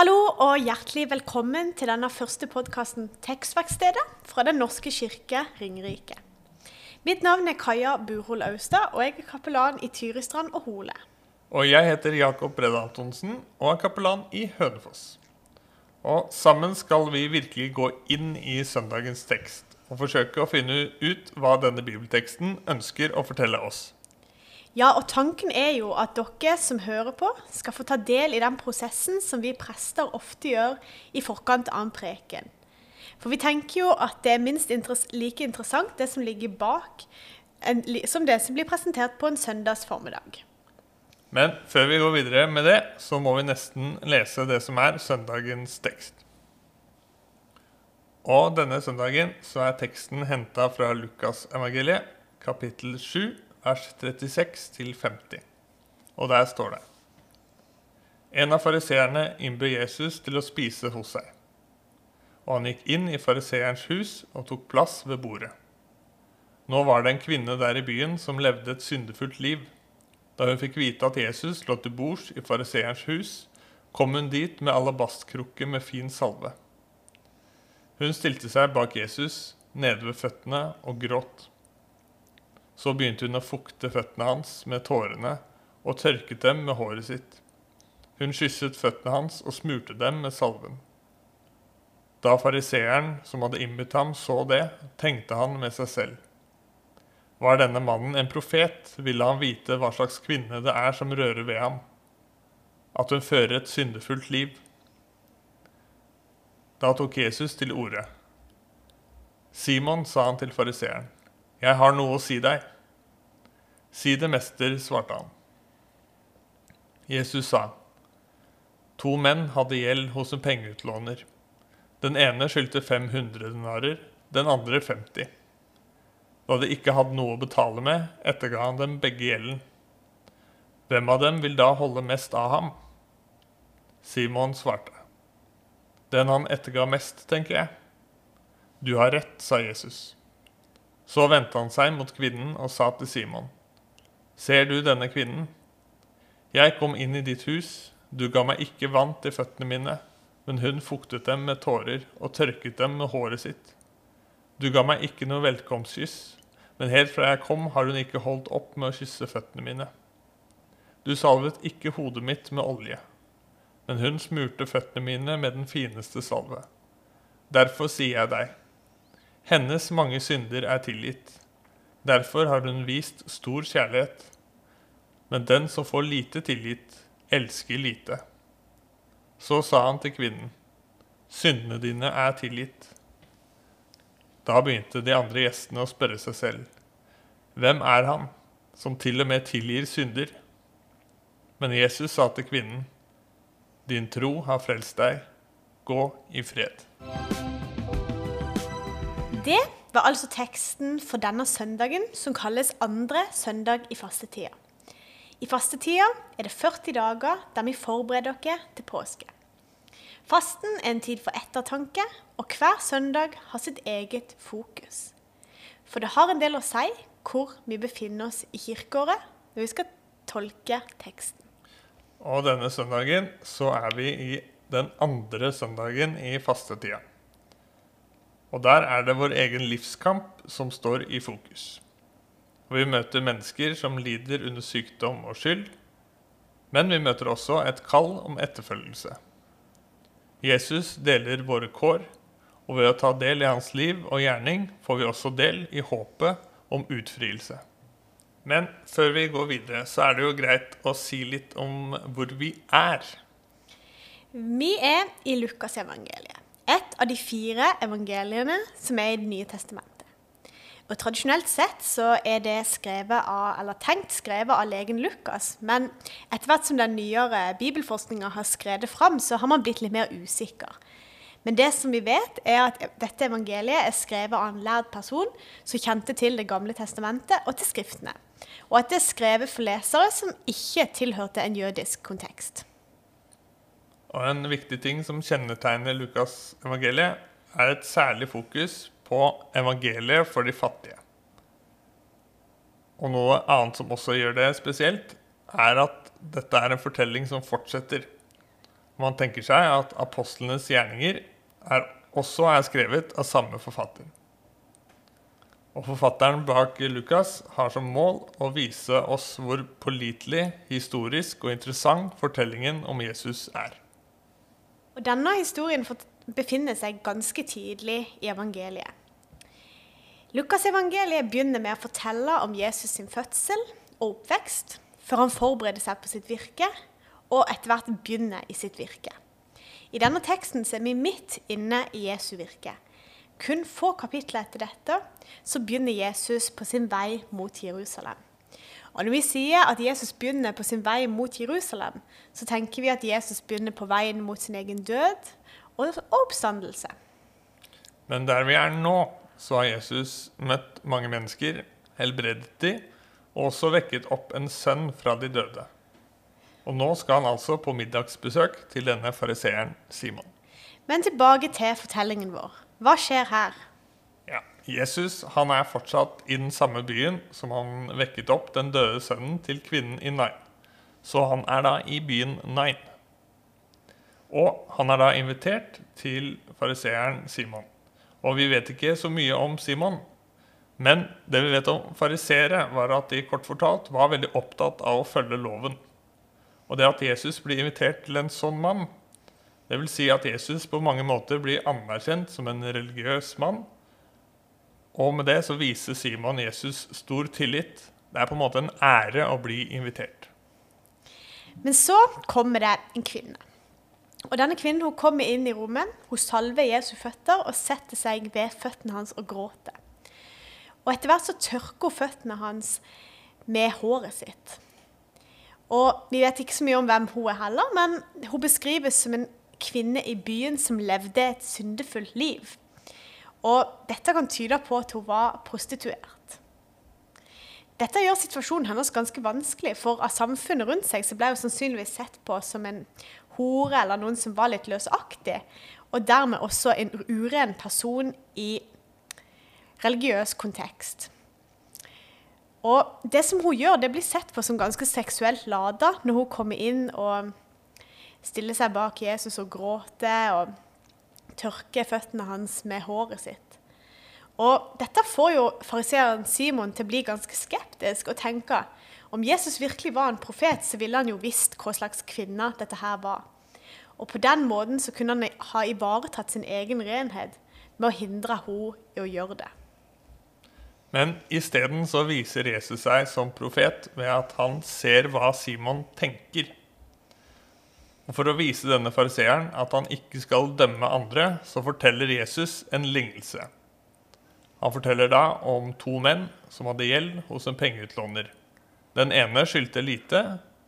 Hallo og hjertelig velkommen til denne første podkasten Tekstverkstedet fra Den norske kirke Ringerike. Mitt navn er Kaja Burhol Austad, og jeg er kapellan i Tyristrand og Hole. Og jeg heter Jakob Brede Antonsen og er kapellan i Hønefoss. Og sammen skal vi virkelig gå inn i søndagens tekst og forsøke å finne ut hva denne bibelteksten ønsker å fortelle oss. Ja, og tanken er jo at dere som hører på, skal få ta del i den prosessen som vi prester ofte gjør i forkant av en preken. For vi tenker jo at det er minst like interessant det som ligger bak, som det som blir presentert på en søndags formiddag. Men før vi går videre med det, så må vi nesten lese det som er søndagens tekst. Og denne søndagen så er teksten henta fra Lukasevangeliet, kapittel 7, vers 36 50. Og der står det En av fariseerne innbød Jesus til å spise hos seg. Og han gikk inn i fariseerens hus og tok plass ved bordet. Nå var det en kvinne der i byen som levde et syndefullt liv. Da hun fikk vite at Jesus lå til bords i fariseerens hus, kom hun dit med alabastkrukke med fin salve. Hun stilte seg bak Jesus, nede ved føttene, og gråt. Så begynte hun å fukte føttene hans med tårene og tørket dem med håret sitt. Hun kysset føttene hans og smurte dem med salven. Da fariseeren som hadde innbudt ham, så det, tenkte han med seg selv. Var denne mannen en profet, ville han vite hva slags kvinne det er som rører ved ham, at hun fører et syndefullt liv. Da tok Jesus til orde. Simon, sa han til fariseeren, jeg har noe å si deg. Si det, mester, svarte han. Jesus sa, to menn hadde gjeld hos en pengeutlåner. Den ene skyldte 500 denarer, den andre 50. Da de ikke hadde noe å betale med, etterga han dem begge gjelden. Hvem av dem vil da holde mest av ham? Simon svarte. Den han etterga mest, tenker jeg. Du har rett, sa Jesus. Så vendte han seg mot kvinnen og sa til Simon. Ser du denne kvinnen? Jeg kom inn i ditt hus, du ga meg ikke vann til føttene mine, men hun fuktet dem med tårer og tørket dem med håret sitt. Du ga meg ikke noe velkomstkyss, men helt fra jeg kom har hun ikke holdt opp med å kysse føttene mine. Du salvet ikke hodet mitt med olje, men hun smurte føttene mine med den fineste salve. Derfor sier jeg deg, hennes mange synder er tilgitt. Derfor har hun vist stor kjærlighet. Men den som får lite tilgitt, elsker lite. Så sa han til kvinnen, syndene dine er tilgitt. Da begynte de andre gjestene å spørre seg selv, hvem er han som til og med tilgir synder? Men Jesus sa til kvinnen, din tro har frelst deg, gå i fred. Det var altså teksten for denne søndagen, som kalles andre søndag i fastetida. I fastetida er det 40 dager der vi forbereder dere til påske. Fasten er en tid for ettertanke, og hver søndag har sitt eget fokus. For det har en del å si hvor vi befinner oss i kirkeåret når vi skal tolke teksten. Og denne søndagen så er vi i den andre søndagen i fastetida. Og der er det vår egen livskamp som står i fokus. Og vi møter mennesker som lider under sykdom og skyld, men vi møter også et kall om etterfølgelse. Jesus deler våre kår, og ved å ta del i hans liv og gjerning får vi også del i håpet om utfrielse. Men før vi går videre, så er det jo greit å si litt om hvor vi er. Vi er i Lukasevangeliet et av de fire evangeliene som er i Det nye testamentet. Og Tradisjonelt sett så er det skrevet av, eller tenkt skrevet av legen Lukas, men etter hvert som den nyere bibelforskninga har skredet fram, så har man blitt litt mer usikker. Men det som vi vet, er at dette evangeliet er skrevet av en lærd person som kjente til Det gamle testamentet og til Skriftene, og at det er skrevet for lesere som ikke tilhørte en jødisk kontekst. Og en viktig ting som kjennetegner Lukas evangeliet, er et særlig fokus på evangeliet for de fattige. Og noe annet som også gjør det spesielt, er at dette er en fortelling som fortsetter. Man tenker seg at apostlenes gjerninger er, også er skrevet av samme forfatter. Og Forfatteren bak Lukas har som mål å vise oss hvor pålitelig, historisk og interessant fortellingen om Jesus er. Og Denne historien befinner seg ganske tidlig i evangeliet. Lukasevangeliet begynner med å fortelle om Jesus sin fødsel og oppvekst, før han forbereder seg på sitt virke, og etter hvert begynner i sitt virke. I denne teksten er vi midt inne i Jesu virke. Kun få kapitler etter dette så begynner Jesus på sin vei mot Jerusalem. Og Når vi sier at Jesus begynner på sin vei mot Jerusalem, så tenker vi at Jesus begynner på veien mot sin egen død og oppstandelse. Men der vi er nå, så har Jesus møtt mange mennesker, helbredet de, og også vekket opp en sønn fra de døde. Og nå skal han altså på middagsbesøk til denne fariseeren Simon. Men tilbake til fortellingen vår. Hva skjer her? Jesus han er fortsatt i den samme byen som han vekket opp den døde sønnen til kvinnen i Nain. Så han er da i byen Nain. Og han er da invitert til fariseeren Simon. Og vi vet ikke så mye om Simon. Men det vi vet om fariseere, var at de kort fortalt var veldig opptatt av å følge loven. Og det at Jesus blir invitert til en sånn mann, vil si at Jesus på mange måter blir anerkjent som en religiøs mann. Og med det så viser Simon Jesus stor tillit. Det er på en måte en ære å bli invitert. Men så kommer det en kvinne. Og denne kvinnen hun kommer inn i rommet, hun salver Jesu føtter og setter seg ved føttene hans og gråter. Og etter hvert så tørker hun føttene hans med håret sitt. Og Vi vet ikke så mye om hvem hun er heller, men hun beskrives som en kvinne i byen som levde et syndefullt liv. Og dette kan tyde på at hun var prostituert. Dette gjør situasjonen hennes ganske vanskelig, for av samfunnet rundt seg så ble hun sannsynligvis sett på som en hore eller noen som var litt løsaktig, og dermed også en uren person i religiøs kontekst. Og det som hun gjør, det blir sett på som ganske seksuelt lada når hun kommer inn og stiller seg bak Jesus og gråter og tørker føttene hans med håret sitt. Og dette får jo fariseeren Simon til å bli ganske skeptisk og tenke om Jesus virkelig var en profet, så ville han jo visst hva slags kvinne dette her var. Og på den måten så kunne han ha ivaretatt sin egen renhet med å hindre henne i å gjøre det. Men isteden viser Jesus seg som profet ved at han ser hva Simon tenker. Og For å vise denne fariseeren at han ikke skal dømme andre, så forteller Jesus en lignelse. Han forteller da om to menn som hadde gjeld hos en pengeutlåner. Den ene skyldte lite,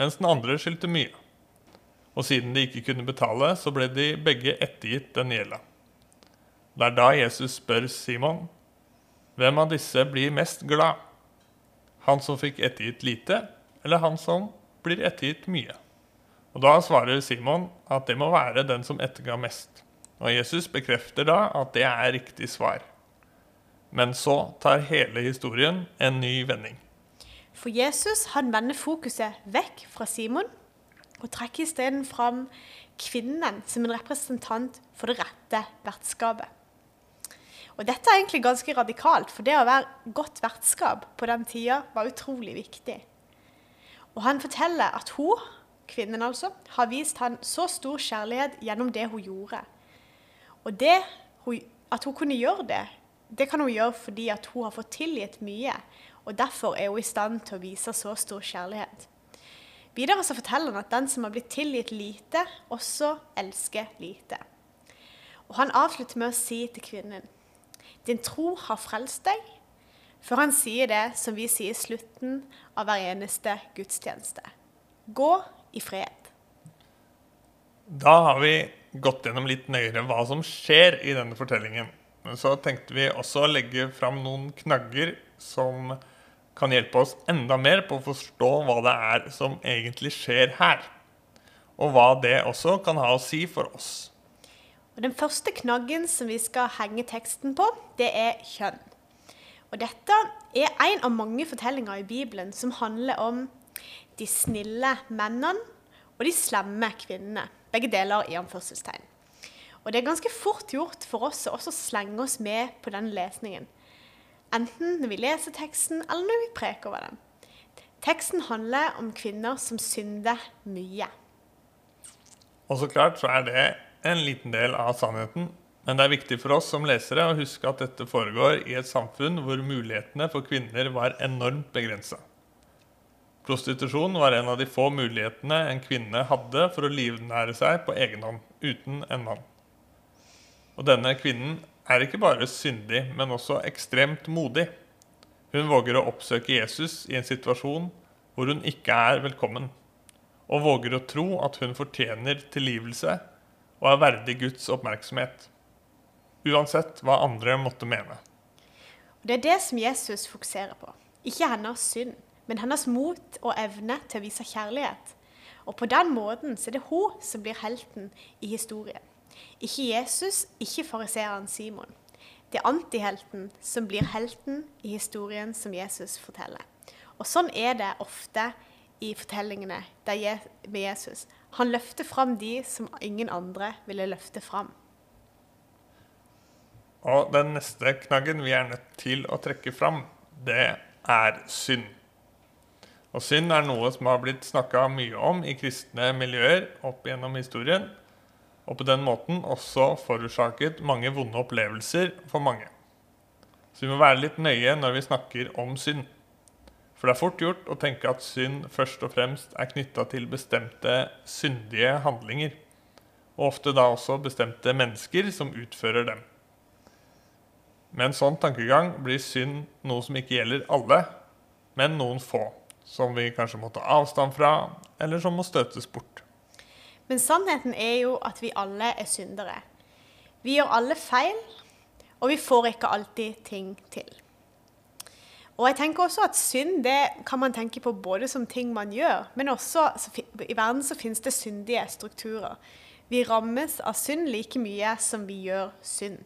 mens den andre skyldte mye. Og siden de ikke kunne betale, så ble de begge ettergitt den gjelda. Det er da Jesus spør Simon, hvem av disse blir mest glad? Han som fikk ettergitt lite, eller han som blir ettergitt mye? Og Da svarer Simon at det må være den som etterga mest. Og Jesus bekrefter da at det er riktig svar. Men så tar hele historien en ny vending. For Jesus han vender fokuset vekk fra Simon og trekker isteden fram kvinnen som en representant for det rette vertskapet. Og dette er egentlig ganske radikalt, for det å være godt vertskap på den tida var utrolig viktig. Og han forteller at hun, kvinnen altså, har vist han så stor kjærlighet gjennom det hun gjorde. Og det, at hun kunne gjøre det, det kan hun gjøre fordi at hun har fått tilgitt mye. Og derfor er hun i stand til å vise så stor kjærlighet. Videre så forteller han at den som har blitt tilgitt lite, også elsker lite. Og han avslutter med å si til kvinnen din tro har frelst deg, før han sier det som vi sier i slutten av hver eneste gudstjeneste. Gå i fred. Da har vi gått gjennom litt nøyere hva som skjer i denne fortellingen. Men så tenkte vi også å legge fram noen knagger som kan hjelpe oss enda mer på å forstå hva det er som egentlig skjer her. Og hva det også kan ha å si for oss. Og Den første knaggen som vi skal henge teksten på, det er kjønn. Og Dette er en av mange fortellinger i Bibelen som handler om de snille mennene og de slemme kvinnene. Begge deler i anførselstegn. Og det er ganske fort gjort for oss å også slenge oss med på den lesningen. Enten når vi leser teksten, eller når vi preker over den. Teksten handler om kvinner som synder mye. Og så klart så er det en liten del av sannheten. Men det er viktig for oss som lesere å huske at dette foregår i et samfunn hvor mulighetene for kvinner var enormt begrensa. Prostitusjon var en av de få mulighetene en kvinne hadde for å livnære seg på egen hånd, uten en mann. Og denne kvinnen er ikke bare syndig, men også ekstremt modig. Hun våger å oppsøke Jesus i en situasjon hvor hun ikke er velkommen, og våger å tro at hun fortjener tilgivelse og er verdig Guds oppmerksomhet. Uansett hva andre måtte mene. Det er det som Jesus fokuserer på. Ikke hennes synd, men hennes mot og evne til å vise kjærlighet. Og på den måten så er det hun som blir helten i historien. Ikke Jesus, ikke fariseeren Simon. Det er antihelten som blir helten i historien som Jesus forteller. Og sånn er det ofte i fortellingene med Jesus. Han løfter fram de som ingen andre ville løfte fram. Og den neste knaggen vi er nødt til å trekke fram, det er synd. Og synd er noe som har blitt snakka mye om i kristne miljøer opp gjennom historien, og på den måten også forårsaket mange vonde opplevelser for mange. Så vi må være litt nøye når vi snakker om synd. For det er fort gjort å tenke at synd først og fremst er knytta til bestemte syndige handlinger, og ofte da også bestemte mennesker som utfører dem. Med en sånn tankegang blir synd noe som ikke gjelder alle, men noen få som vi kanskje må ta avstand fra, eller som må støtes bort. Men sannheten er jo at vi alle er syndere. Vi gjør alle feil, og vi får ikke alltid ting til. Og jeg tenker også at synd det kan man tenke på både som ting man gjør, men også i verden så finnes det syndige strukturer. Vi rammes av synd like mye som vi gjør synd.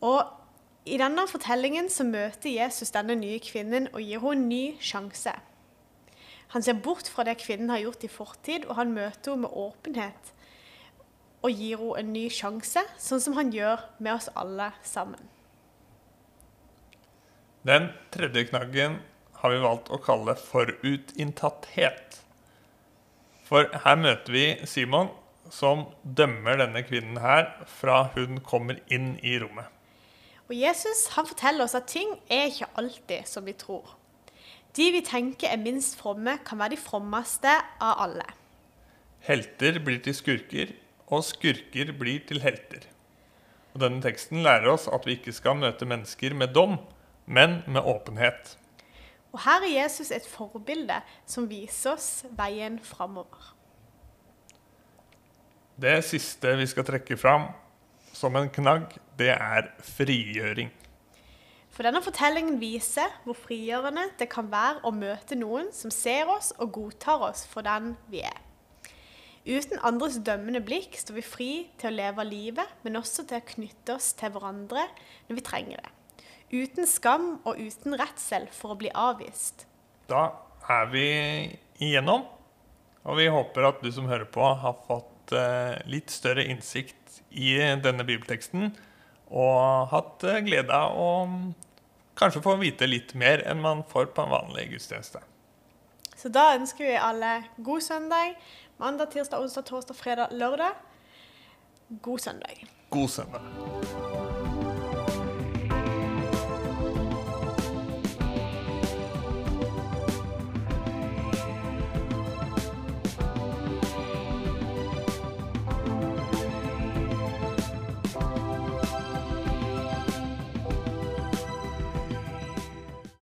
Og i denne fortellingen så møter Jesus denne nye kvinnen og gir henne en ny sjanse. Han ser bort fra det kvinnen har gjort i fortid, og han møter henne med åpenhet og gir henne en ny sjanse, sånn som han gjør med oss alle sammen. Den tredje knaggen har vi valgt å kalle forutinntatthet. For her møter vi Simon, som dømmer denne kvinnen her fra hun kommer inn i rommet. Og Jesus han forteller oss at ting er ikke alltid som vi tror. De vi tenker er minst fromme, kan være de frommeste av alle. Helter blir til skurker, og skurker blir til helter. Og Denne teksten lærer oss at vi ikke skal møte mennesker med dom, men med åpenhet. Og Her er Jesus et forbilde som viser oss veien framover. Det siste vi skal trekke fram, som en knagg, det er frigjøring. For denne fortellingen viser hvor frigjørende det kan være å møte noen som ser oss og godtar oss for den vi er. Uten andres dømmende blikk står vi fri til å leve livet, men også til å knytte oss til hverandre når vi trenger det. Uten skam og uten redsel for å bli avvist. Da er vi igjennom, og vi håper at du som hører på, har fått eh, litt større innsikt i denne bibelteksten og hatt eh, glede av å kanskje få vite litt mer enn man får på en vanlig gudstjeneste. Så da ønsker vi alle god søndag. Mandag, tirsdag, onsdag, torsdag, fredag, lørdag. God søndag. God søndag.